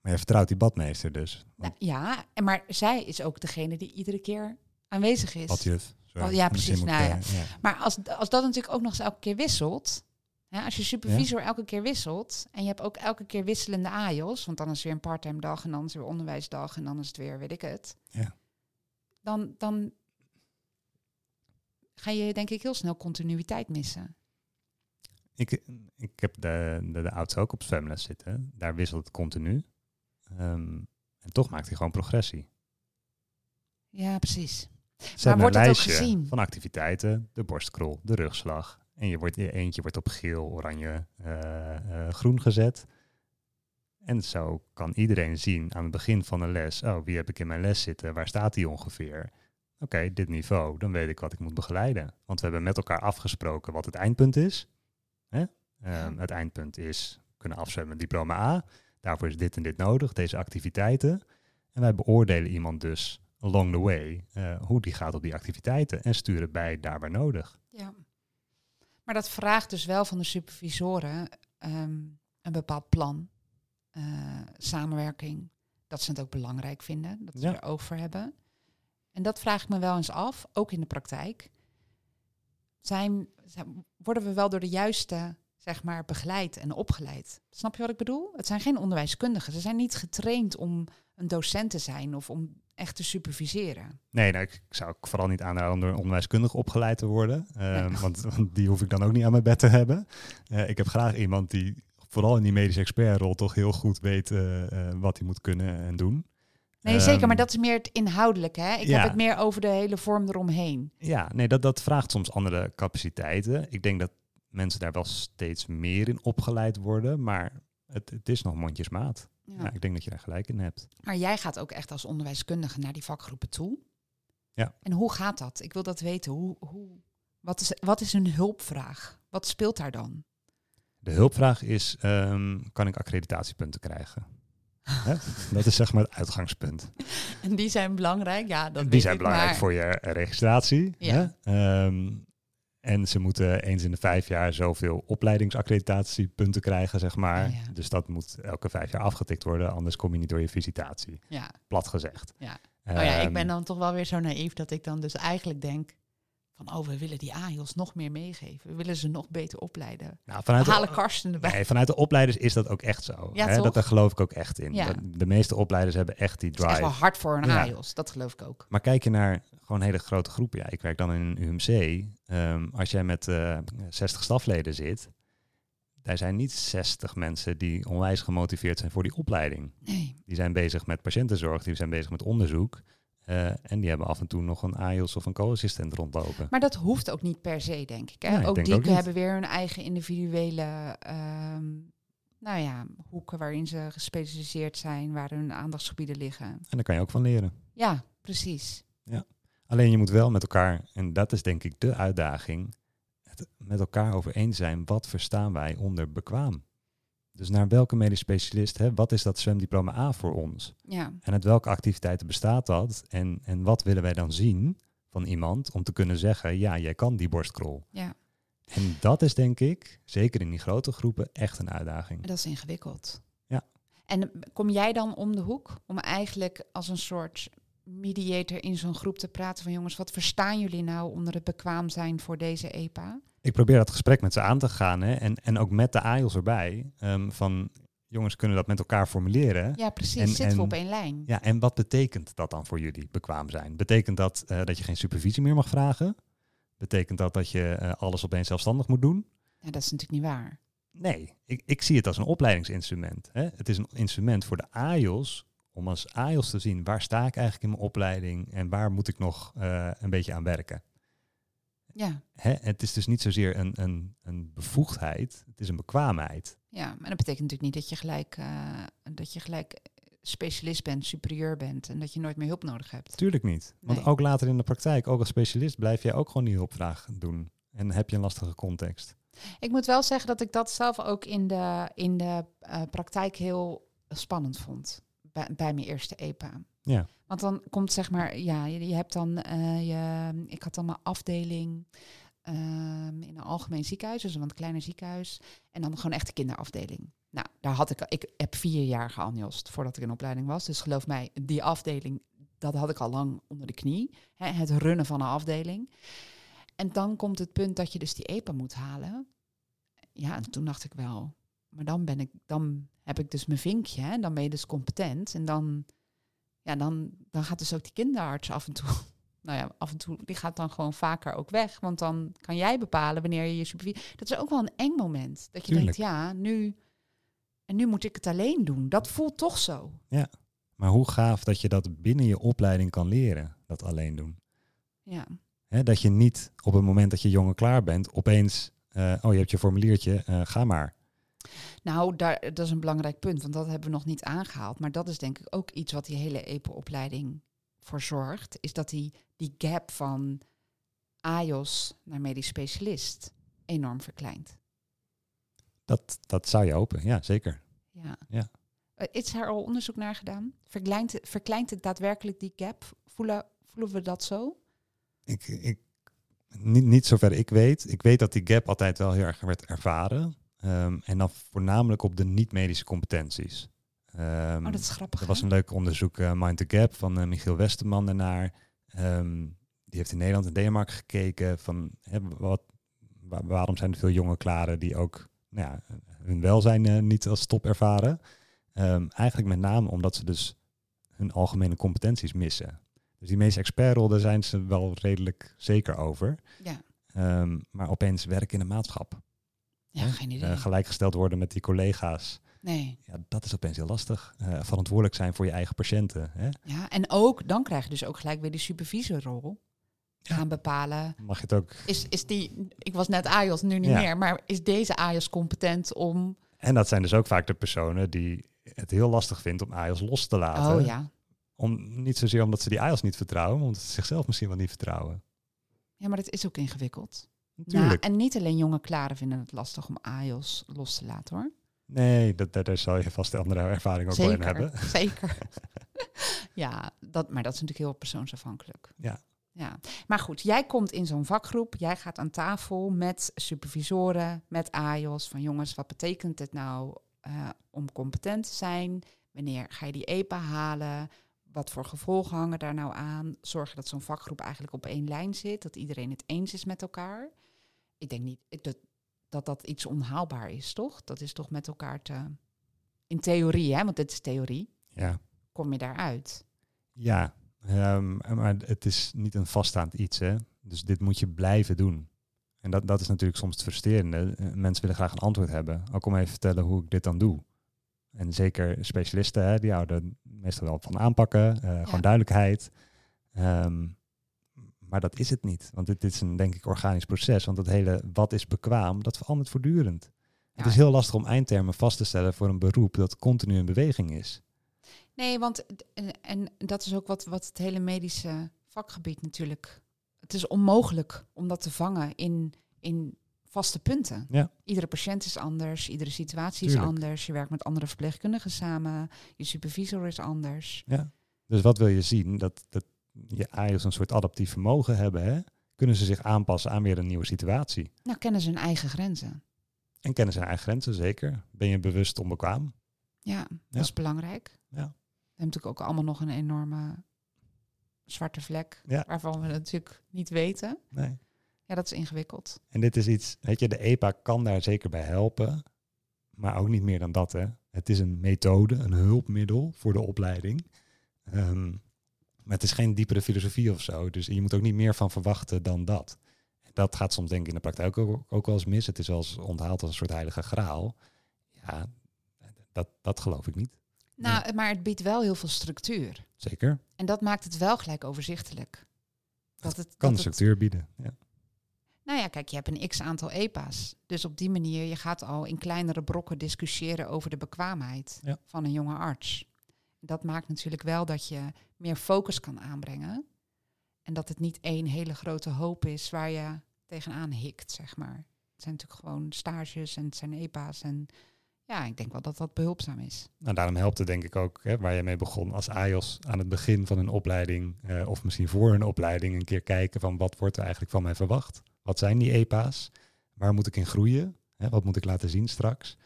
Maar je vertrouwt die badmeester dus. Nou, ja, maar zij is ook degene die iedere keer aanwezig is. Badjuf. Oh, ja, precies. Nou, eh, ja. Maar als, als dat natuurlijk ook nog eens elke keer wisselt. Als je supervisor elke keer wisselt. En je hebt ook elke keer wisselende AJOS. Want dan is het weer een parttime dag. En dan is het weer onderwijsdag. En dan is het weer, weet ik het. Ja. Dan, dan ga je denk ik heel snel continuïteit missen. Ik, ik heb de, de, de oudste ook op zwemles zitten. Daar wisselt het continu. Ehm, en toch maakt hij gewoon progressie. Ja, precies. Ze hebben een wordt het ook lijstje gezien? van activiteiten. De borstkrol, de rugslag. En je wordt, eentje wordt op geel, oranje, eh, eh, groen gezet. En zo kan iedereen zien aan het begin van de les... oh, wie heb ik in mijn les zitten? Waar staat die ongeveer? Oké, dit niveau, dan weet ik wat ik moet begeleiden. Want we hebben met elkaar afgesproken wat het eindpunt is. Hè? Ehm, Het eindpunt is kunnen afzwemmen diploma A. Daarvoor is dit en dit nodig, deze activiteiten. En wij beoordelen iemand dus along the way eh, hoe die gaat op die activiteiten en sturen bij daar waar nodig. Ja. Maar dat vraagt dus wel van de supervisoren ehm, een bepaald plan, eh, samenwerking. Dat ze het ook belangrijk vinden, dat ze Ja. er oog voor hebben. En dat vraag ik me wel eens af, ook in de praktijk. Zijn, zijn- worden we wel door de juiste, zeg maar, begeleid en opgeleid? Snap je wat ik bedoel? Het zijn geen onderwijskundigen. Ze zijn niet getraind om een docent te zijn of om echt te superviseren. Nee, nou, ik zou ook vooral niet aanraden om door een onderwijskundige opgeleid te worden. ehm, want, want die hoef ik dan ook niet aan mijn bed te hebben. Eh, ik heb graag iemand die vooral in die medisch expertrol toch heel goed weet eh, eh, wat hij moet kunnen en doen. Nee, zeker, maar Ehm, dat is meer het inhoudelijke. Hè? Ik ja. heb het meer over de hele vorm eromheen. Ja, nee, dat, dat vraagt soms andere capaciteiten. Ik denk dat mensen daar wel steeds meer in opgeleid worden, maar het, het is nog mondjesmaat. Ja. Ja, ik denk dat je daar gelijk in hebt. Maar jij gaat ook echt als onderwijskundige naar die vakgroepen toe. Ja. En hoe gaat dat? Ik wil dat weten. Hoe, hoe, wat, is, wat is een hulpvraag? Wat speelt daar dan? De hulpvraag is, ehm, kan ik accreditatiepunten krijgen? (laughs) Hè? Dat is zeg maar het uitgangspunt. En die zijn belangrijk, ja. Dat Die weet zijn ik, belangrijk maar- voor je registratie. Ja. Hè? Ehm, en ze moeten eens in de vijf jaar zoveel opleidingsaccreditatiepunten krijgen, zeg maar. Ja. Dus dat moet elke vijf jaar afgetikt worden, anders kom je niet door je visitatie. Ja. Plat gezegd. Ja. Oh ja, ik Ehm, ben dan toch wel weer zo naïef dat ik dan dus eigenlijk denk... van, oh, we willen die AIOS nog meer meegeven. We willen ze nog beter opleiden. nou, We vanuit, halen de, Karsten erbij. nee, vanuit de opleiders is dat ook echt zo. Ja, hè? toch? Dat, daar geloof ik ook echt in. Ja. De, meeste opleiders hebben echt die Het is echt drive. wel hard voor een. AIOS. Dat geloof ik ook. Maar kijk je naar gewoon hele grote groepen. Ja, ik werk dan in een UMC. Ehm, als jij met eh 60 stafleden zit, daar zijn niet 60 mensen die onwijs gemotiveerd zijn voor die opleiding. Nee. Die zijn bezig met patiëntenzorg, die zijn bezig met onderzoek. eh, en die hebben af en toe nog een AIOS of een co-assistent rondlopen. Maar dat hoeft ook niet per se, denk ik. Hè? Ik ook denk die ook hebben weer hun eigen individuele ehm, nou ja, hoeken waarin ze gespecialiseerd zijn, waar hun aandachtsgebieden liggen. En daar kan je ook van leren. Ja, precies. Alleen je moet wel met elkaar, en dat is denk ik de uitdaging, het met elkaar over eens zijn, wat verstaan wij onder bekwaam? Dus naar welke medisch specialist, hè, wat is dat zwemdiploma A voor ons? Ja, En uit welke activiteiten bestaat dat? En, en wat willen wij dan zien van iemand om te kunnen zeggen, ja, jij kan die borstkrol. ja. En dat is denk ik, zeker in die grote groepen, echt een uitdaging. Dat is ingewikkeld. Ja. En kom jij dan om de hoek om eigenlijk als een soort mediator in zo'n groep te praten van jongens, wat verstaan jullie nou onder het bekwaam zijn voor deze EPA? Ik probeer dat gesprek met ze aan te gaan hè, en, en ook met de AIOS erbij. ehm, van jongens, kunnen we dat met elkaar formuleren? Ja, precies. En- Zitten en- we op één lijn? Ja, en wat betekent dat dan voor jullie, bekwaam zijn? Betekent dat eh, dat je geen supervisie meer mag vragen? Betekent dat dat je eh, alles opeens zelfstandig moet doen? Ja, dat is natuurlijk niet waar. Nee, ik, ik zie het als een opleidingsinstrument. Hè? Het is een instrument voor de AIOS om als AIOS te zien waar sta ik eigenlijk in mijn opleiding en waar moet ik nog eh, een beetje aan werken. Ja, Hè? Het is dus niet zozeer een, een, een bevoegdheid, het is een bekwaamheid. ja. maar dat betekent natuurlijk niet dat je gelijk, eh, dat je gelijk specialist bent, superieur bent en dat je nooit meer hulp nodig hebt. Tuurlijk niet. Want Nee. ook later in de praktijk, ook als specialist, blijf jij ook gewoon die hulpvraag doen. En heb je een lastige context. Ik moet wel zeggen dat ik dat zelf ook in de, in de eh, praktijk heel spannend vond. Bij, bij mijn eerste EPA. Ja. Want dan komt zeg maar, ja, je, je hebt dan, eh, je, ik had dan mijn afdeling ehm, in een algemeen ziekenhuis, dus een wat kleiner ziekenhuis. En dan gewoon echt de kinderafdeling. Nou, daar had ik, ik heb vier jaar geanjost voordat ik in opleiding was. Dus geloof mij, die afdeling, dat had ik al lang onder de knie. Hè, het runnen van een afdeling. En dan komt het punt dat je dus die EPA moet halen. Ja, en toen dacht ik wel, maar dan ben ik, dan heb ik dus mijn vinkje, hè, dan ben je dus competent. En dan, ja, dan, dan gaat dus ook die kinderarts af en toe, (laughs) nou ja, af en toe, die gaat dan gewoon vaker ook weg. Want dan kan jij bepalen wanneer je je supervisie... Dat is ook wel een eng moment. Dat je Tuurlijk. denkt, ja, nu... En nu moet ik het alleen doen. Dat voelt toch zo. Maar hoe gaaf dat je dat binnen je opleiding kan leren, dat alleen doen. Ja, dat je niet op het moment dat je jongen klaar bent, opeens, eh, oh je hebt je formuliertje, eh, ga maar. Nou, daar, dat is een belangrijk punt, want dat hebben we nog niet aangehaald. Maar dat is denk ik ook iets wat die hele EPO-opleiding voor zorgt. Is dat die, die gap van AJOS naar medisch specialist enorm verkleint. Dat, dat zou je hopen, ja zeker. Ja. Ja. Eh, Is daar al onderzoek naar gedaan? Verkleint, het- verkleint het daadwerkelijk die gap? Voelen, voelen we dat zo? Ik, ik, niet, niet zover ik weet. Ik weet dat die gap altijd wel heel erg werd ervaren. Ehm, en dan voornamelijk op de niet-medische competenties. Oh, dat is grappig. Er was een leuk onderzoek, eh, Mind the Gap, van eh, Michiel Westerman daarnaar. Ehm, die heeft in Nederland en Denemarken gekeken van hè, wat, wa- waarom zijn er veel jonge klaren die ook nou ja, hun welzijn eh, niet als top ervaren. Eigenlijk met name omdat ze dus hun algemene competenties missen. Dus die meeste expertrol, daar zijn ze wel redelijk zeker over. Ja, maar opeens werken in een maatschap. Ja geen idee. eh, gelijkgesteld worden met die collega's. nee. Ja, dat is opeens heel lastig. Eh, verantwoordelijk zijn voor je eigen patiënten. Hè? Ja, en ook, dan krijg je dus ook gelijk weer die supervisorrol. Ja. Gaan bepalen. Mag je het ook. Is, is die, ik was net AJOS, nu niet Ja. meer. Maar is deze AJOS competent om... En dat zijn dus ook vaak de personen die het heel lastig vinden om AIOS los te laten. Oh ja. Om, niet zozeer omdat ze die AIOS niet vertrouwen, maar omdat ze zichzelf misschien wel niet vertrouwen. Ja, maar dat is ook ingewikkeld. Natuurlijk. Nou, en niet alleen jonge klaren vinden het lastig om AJOS los te laten hoor. Nee, dat, daar, daar zal je vast de andere ervaring ook wel in hebben. (laughs) zeker. (laughs) ja, dat, maar dat is natuurlijk heel persoonsafhankelijk. Ja. ja. Maar goed, jij komt in zo'n vakgroep, jij gaat aan tafel met supervisoren, met AJOS, van jongens, wat betekent het nou eh, om competent te zijn? Wanneer ga je die EPA halen? Wat voor gevolgen hangen daar nou aan? Zorgen dat zo'n vakgroep eigenlijk op één lijn zit, dat iedereen het eens is met elkaar. Ik denk niet dat dat, dat iets onhaalbaar is, toch? Dat is toch met elkaar te... In theorie, hè, want dit is theorie, Ja. kom je daaruit. ja, Ehm, maar het is niet een vaststaand iets. Hè? Dus dit moet je blijven doen. En dat, dat is natuurlijk soms het frustrerende. Eh, Mensen willen graag een antwoord hebben. Ook om even vertellen hoe ik dit dan doe. En zeker specialisten, hè, die houden meestal wel van aanpakken. eh, Gewoon duidelijkheid. Ehm, maar dat is het niet. Want dit, is een, denk ik, organisch proces. Want het hele wat is bekwaam, dat verandert voortdurend. Het Ja. is heel lastig om eindtermen vast te stellen voor een beroep dat continu in beweging is. Nee, want d- en, en dat is ook wat, wat het hele medische vakgebied natuurlijk. Het is onmogelijk om dat te vangen in, in vaste punten. Ja. Iedere patiënt is anders, iedere situatie Tuurlijk. is anders. Je werkt met andere verpleegkundigen samen, je supervisor is anders. Dus wat wil je zien? Dat, dat je AIOS een soort adaptief vermogen hebben. Hè? Kunnen ze zich aanpassen aan weer een nieuwe situatie? Nou, kennen ze hun eigen grenzen. En kennen zijn eigen grenzen, zeker. Ben je bewust onbekwaam? Ja, dat Ja. is belangrijk. Ja. We hebben natuurlijk ook allemaal nog een enorme zwarte vlek, Ja. waarvan we natuurlijk niet weten. Nee. Ja, dat is ingewikkeld. En dit is iets, weet je, de EPA kan daar zeker bij helpen. Maar ook niet meer dan dat, hè. Het is een methode, een hulpmiddel voor de opleiding. Ehm, maar het is geen diepere filosofie of zo. Dus je moet ook niet meer van verwachten dan dat. Dat gaat soms denk ik in de praktijk ook, ook wel eens mis. Het is wel eens onthaald als een soort heilige graal. Ja, dat, dat geloof ik niet. Nou, maar het biedt wel heel veel structuur. Zeker. En dat maakt het wel gelijk overzichtelijk. Dat het, Kan dat het- structuur bieden. Ja. nou ja, kijk, je hebt een x aantal EPA's. Dus op die manier, je gaat al in kleinere brokken discussiëren over de bekwaamheid Ja. van een jonge arts. Dat maakt natuurlijk wel dat je meer focus kan aanbrengen. En dat het niet één hele grote hoop is waar je tegenaan hikt, zeg maar. Het zijn natuurlijk gewoon stages en het zijn EPA's. En ja, ik denk wel dat dat behulpzaam is. Nou, daarom helpt het denk ik ook, hè, waar je mee begon, als AIOS aan het begin van een opleiding, eh, of misschien voor een opleiding, een keer kijken van wat wordt er eigenlijk van mij verwacht? Wat zijn die EPA's? Waar moet ik in groeien? Hè, wat moet ik laten zien straks?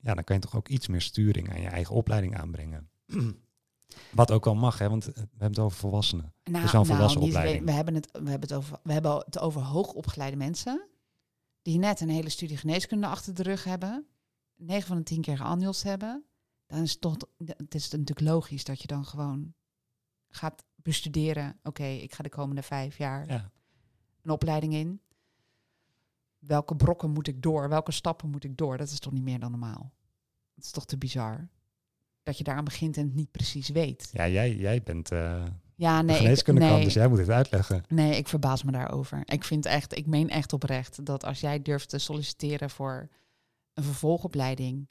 Ja, dan kan je toch ook iets meer sturing aan je eigen opleiding aanbrengen. (clears throat) wat ook wel mag, hè, want we hebben het over volwassenen. Nou, is wel een volwassen niet- we- opleiding. We, hebben het, we, hebben het over, we hebben het over hoogopgeleide mensen die net een hele studie geneeskunde achter de rug hebben, 9 van de 10 keer geannuls hebben. Dan is het toch, het is natuurlijk logisch dat je dan gewoon gaat bestuderen. Oké, ik ga de komende vijf jaar Ja, een opleiding in. Welke brokken moet ik door? Welke stappen moet ik door? Dat is toch niet meer dan normaal? Dat is toch te bizar? Dat je daaraan begint en het niet precies weet. ja jij, jij bent eh Ja, nee. geneeskunde nee. dus jij moet het uitleggen. Nee, ik verbaas me daarover. Ik vind echt, ik meen echt oprecht dat als jij durft te solliciteren voor een vervolgopleiding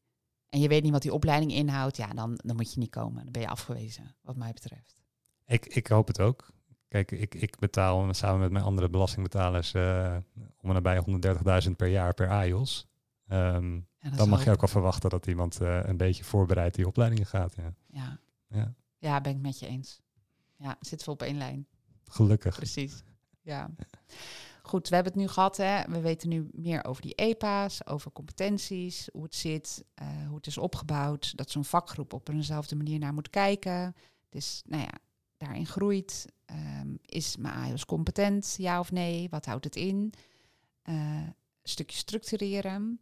en je weet niet wat die opleiding inhoudt, ja, dan, dan moet je niet komen. Dan ben je afgewezen, wat mij betreft. Ik, ik hoop het ook. Kijk, ik, ik betaal samen met mijn andere belastingbetalers eh, om en nabij 130.000 per jaar per AIOS. Ehm, dan mag je ook wel verwachten dat iemand eh, een beetje voorbereid die opleidingen gaat. Ja. Ja. Ja. ja, ben ik met je eens. Ja, zitten we op één lijn. Gelukkig. Precies. Ja. Goed, we hebben het nu gehad. Hè. We weten nu meer over die EPA's, over competenties, hoe het zit, eh, hoe het is opgebouwd. Dat zo'n vakgroep op eenzelfde manier naar moet kijken. Dus, nou ja, daarin groeit. Ehm, is mijn AIOS competent, ja of nee? Wat houdt het in? Eh, een stukje structureren.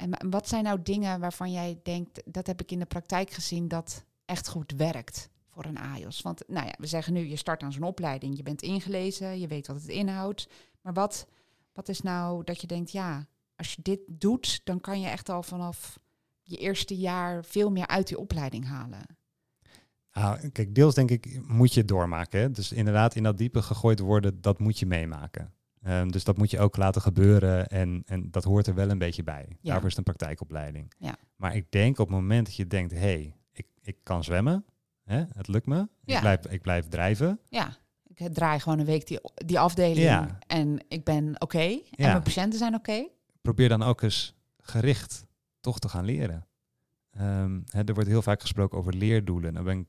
En wat zijn nou dingen waarvan jij denkt, dat heb ik in de praktijk gezien, dat echt goed werkt voor een AIOS? Want nou ja, we zeggen nu, je start aan zo'n opleiding, je bent ingelezen, je weet wat het inhoudt. Maar wat, wat is nou dat je denkt, ja, als je dit doet, dan kan je echt al vanaf je eerste jaar veel meer uit die opleiding halen. Nou, kijk, deels denk ik moet je het doormaken. Dus inderdaad, in dat diepe gegooid worden, dat moet je meemaken. Ehm, dus dat moet je ook laten gebeuren en, en dat hoort er wel een beetje bij. Ja. Daarvoor is het een praktijkopleiding. Ja. Maar ik denk op het moment dat je denkt, hé, hey, ik, ik kan zwemmen, hè? het lukt me, Ja. ik, blijf, ik blijf drijven. Ja, ik draai gewoon een week die, die afdeling en ik ben oké. En mijn patiënten zijn oké. Probeer dan ook eens gericht toch te gaan leren. Ehm, hè, er wordt heel vaak gesproken over leerdoelen. Dan ben ik-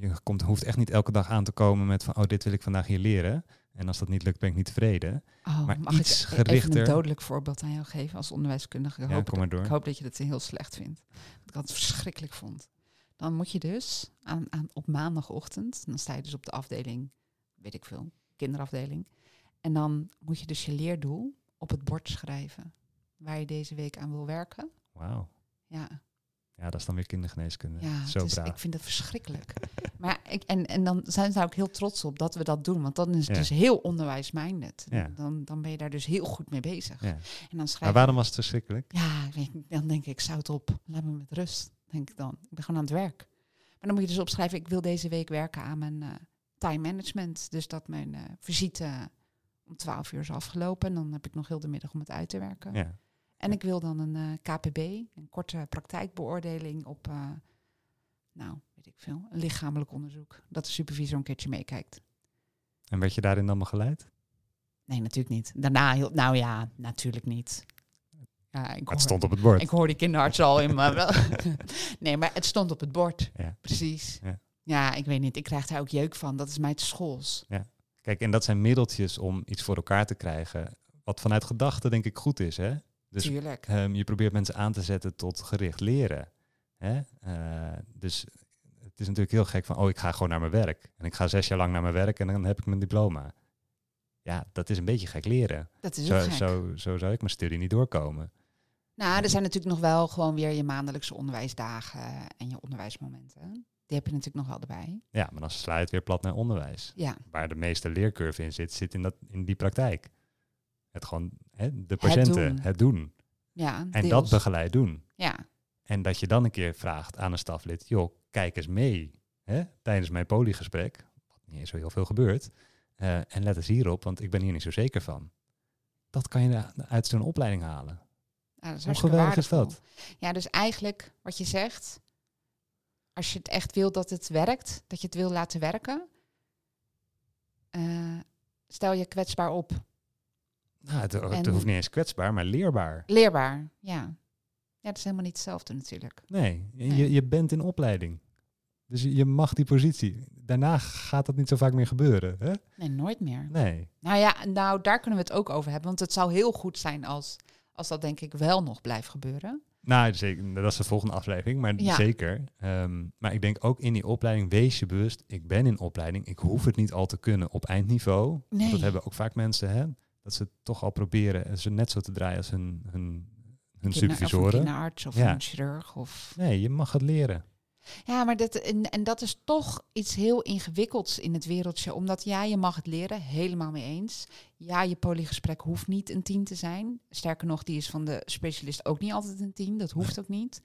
je komt, hoeft echt niet elke dag aan te komen met van, oh, dit wil ik vandaag hier leren. En als dat niet lukt, ben ik niet tevreden. Oh, Maar mag iets ik e- gerichter. een dodelijk voorbeeld aan jou geven als onderwijskundige? Ik, Ja, hoop, door. ik hoop dat je het heel slecht vindt. Dat ik het verschrikkelijk vond. Dan moet je dus aan, aan, op maandagochtend, dan sta je dus op de afdeling, weet ik veel, kinderafdeling. En dan moet je dus je leerdoel op het bord schrijven. Waar je deze week aan wil werken. Wauw. Ja. Ja, dat is dan weer kindergeneeskunde. Ja, Zo ik vind het verschrikkelijk. (laughs) maar ik, en, en dan zijn ze daar ook heel trots op dat we dat doen. Want dan is het Ja. dus heel onderwijsminded. Ja. Dan, dan ben je daar dus heel goed mee bezig. Ja. En dan schrijf Maar waarom was het verschrikkelijk? Ja, dan denk ik, zout op. Laat me met rust, denk ik dan. Ik ben gewoon aan het werk. Maar dan moet je dus opschrijven, ik wil deze week werken aan mijn eh, time management. Dus dat mijn eh, visite om 12 uur is afgelopen. En dan heb ik nog heel de middag om het uit te werken. Ja. En ik wil dan een eh, KPB, een korte praktijkbeoordeling op, eh, nou, weet ik veel, een lichamelijk onderzoek. Dat de supervisor een keertje meekijkt. En werd je daarin dan begeleid? Nee, natuurlijk niet. Daarna, heel, nou ja, natuurlijk niet. Ja, ik Het stond op het bord. Ik hoor die kinderarts al in me. (laughs) nee, maar het stond op het bord. Ja. Precies. Ja. Ja. ik weet niet. Ik krijg daar ook jeuk van. Dat is mij te schools. Kijk, en dat zijn middeltjes om iets voor elkaar te krijgen. Wat vanuit gedachten denk ik goed is. Hè? Dus Tuurlijk. Ehm, je probeert mensen aan te zetten tot gericht leren. Hè? Eh, dus het is natuurlijk heel gek van, oh, ik ga gewoon naar mijn werk. En ik ga zes jaar lang naar mijn werk en dan heb ik mijn diploma. Ja, dat is een beetje gek leren. Dat is Zo, gek. zo, zo zou ik mijn studie niet doorkomen. Nou, er zijn natuurlijk nog wel gewoon weer je maandelijkse onderwijsdagen en je onderwijsmomenten. Die heb je natuurlijk nog wel erbij. Ja, maar dan sla je het weer plat naar onderwijs. Ja, Waar de meeste leercurve in zit, zit in, dat, in die praktijk. Het gewoon, hè, de patiënten, het doen. doen. ja. En deels. dat begeleid doen. Ja, En dat je dan een keer vraagt aan een staflid, joh, kijk eens mee hè, tijdens mijn poliegesprek, wat niet eens zo heel veel gebeurt, eh, en let eens hierop, want ik ben hier niet zo zeker van. Dat kan je uit zo'n opleiding halen. Ja, dat is Hoe geweldig is dat? Ja, dus eigenlijk wat je zegt, als je het echt wil dat het werkt, dat je het wil laten werken, eh, stel je kwetsbaar op. Nou, het, het En- hoeft niet eens kwetsbaar, maar leerbaar. Leerbaar, ja. Ja, dat is helemaal niet hetzelfde natuurlijk. Nee, je, Nee. je bent in opleiding. Dus je, mag die positie. Daarna gaat dat niet zo vaak meer gebeuren. Hè? Nee, nooit meer. Nee. Nou ja, nou daar kunnen we het ook over hebben. Want het zou heel goed zijn als, als dat denk ik wel nog blijft gebeuren. Nou, zeker, dat is de volgende aflevering, maar Ja. zeker. Ehm, maar ik denk ook in die opleiding, wees je bewust, ik ben in opleiding, ik hoef het niet al te kunnen op eindniveau. Nee. dat hebben ook vaak mensen, hè, dat ze het toch al proberen, ze net zo te draaien als hun, hun, hun Kinder- Of een supervisoren. kinderarts of Ja. een chirurg. Of... Nee, je mag het leren. Ja, maar dat, en, en dat is toch iets heel ingewikkelds in het wereldje. Omdat ja, je mag het leren, helemaal mee eens. Ja, je polygesprek hoeft niet een 10 te zijn. Sterker nog, die is van de specialist ook niet altijd een 10. Dat hoeft ook niet.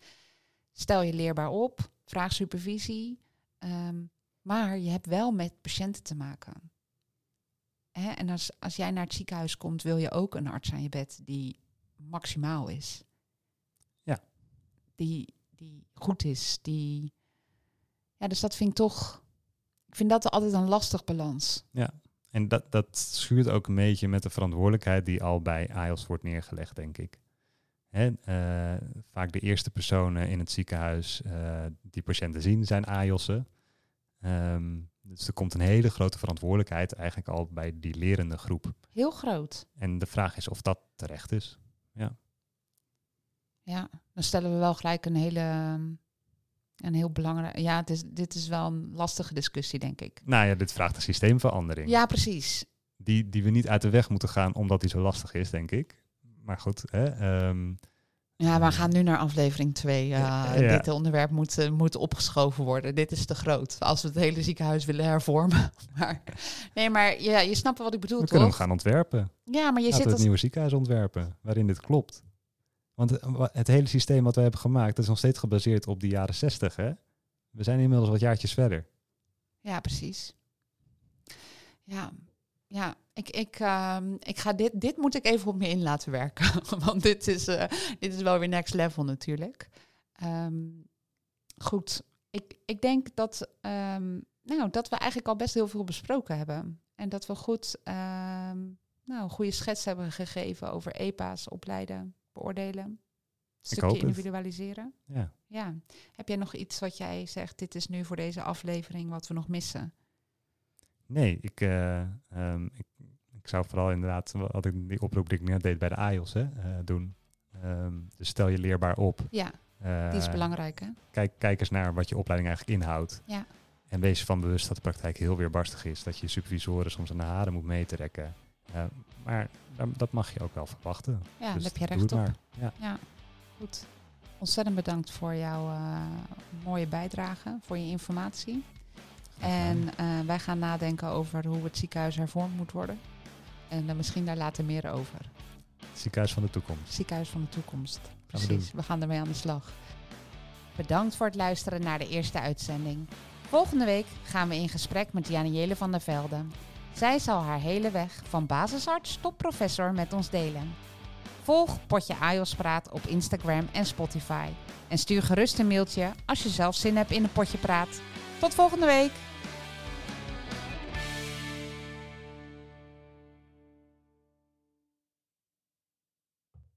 Stel je leerbaar op, vraag supervisie. ehm, maar je hebt wel met patiënten te maken. Hè? En als, als jij naar het ziekenhuis komt, wil je ook een arts aan je bed die maximaal is. Ja. Die, die goed is, die... Ja, dus dat vind ik toch... Ik vind dat altijd een lastig balans. En dat, dat schuurt ook een beetje met de verantwoordelijkheid die al bij AIOS wordt neergelegd, denk ik. Hè, eh, vaak de eerste personen in het ziekenhuis eh, die patiënten zien zijn AIOS'en. Ehm, dus er komt een hele grote verantwoordelijkheid eigenlijk al bij die lerende groep. Heel groot. En de vraag is of dat terecht is. Ja, dan stellen we wel gelijk een hele... Een heel belangrijk... Ja, het is, dit is wel een lastige discussie, denk ik. Nou ja, dit vraagt een systeemverandering. Ja, precies. Die, die we niet uit de weg moeten gaan omdat die zo lastig is, denk ik. Maar goed, hè, ehm, Ja, we gaan nu naar aflevering 2. Ja. Dit onderwerp moet, eh, moet opgeschoven worden. Dit is te groot. Als we het hele ziekenhuis willen hervormen. (laughs) Maar, nee, maar ja, je snapt wat ik bedoel, we toch? kunnen hem gaan ontwerpen. Ja, maar je Laten zit we het als... nieuwe ziekenhuis ontwerpen, waarin dit klopt. Want eh, het hele systeem wat we hebben gemaakt, dat is nog steeds gebaseerd op de jaren 60. Hè? We zijn inmiddels wat jaartjes verder. Ja, precies. Ja, ja. Ik, ik, ehm, ik ga dit, dit moet ik even op me in laten werken. (laughs) Want dit is, eh, dit is wel weer next level natuurlijk. Ehm, goed, ik, ik denk dat, ehm, nou, dat we eigenlijk al best heel veel besproken hebben. En dat we goed ehm, nou, een goede schets hebben gegeven over EPA's, opleiden, beoordelen. Stukje individualiseren. Ja. Ja. Heb jij nog iets wat jij zegt, dit is nu voor deze aflevering wat we nog missen? Nee, ik, eh, ehm, ik, ik zou vooral inderdaad, wat ik, die oproep die ik net deed bij de AIOS, hè, eh, doen. Ehm, dus stel je leerbaar op. Ja, Eh, die is belangrijk hè? Kijk, kijk eens naar wat je opleiding eigenlijk inhoudt. Ja. En wees je van bewust dat de praktijk heel weerbarstig is. Dat je supervisoren soms aan de haren moet meetrekken. Eh, maar dat mag je ook wel verwachten. Ja, Dus daar heb je recht op. Ja. Ja, goed. Ontzettend bedankt voor jouw uh, mooie bijdrage, voor je informatie. En uh, wij gaan nadenken over hoe het ziekenhuis hervormd moet worden. En uh, misschien daar later meer over. Ziekenhuis van de toekomst. Ziekenhuis van de toekomst. Precies, we, we gaan ermee aan de slag. Bedankt voor het luisteren naar de eerste uitzending. Volgende week gaan we in gesprek met Janiele van der Velde. Zij zal haar hele weg van basisarts tot professor met ons delen. Volg Potje Ajos Praat op Instagram en Spotify. En stuur gerust een mailtje als je zelf zin hebt in een potje praat. Tot volgende week!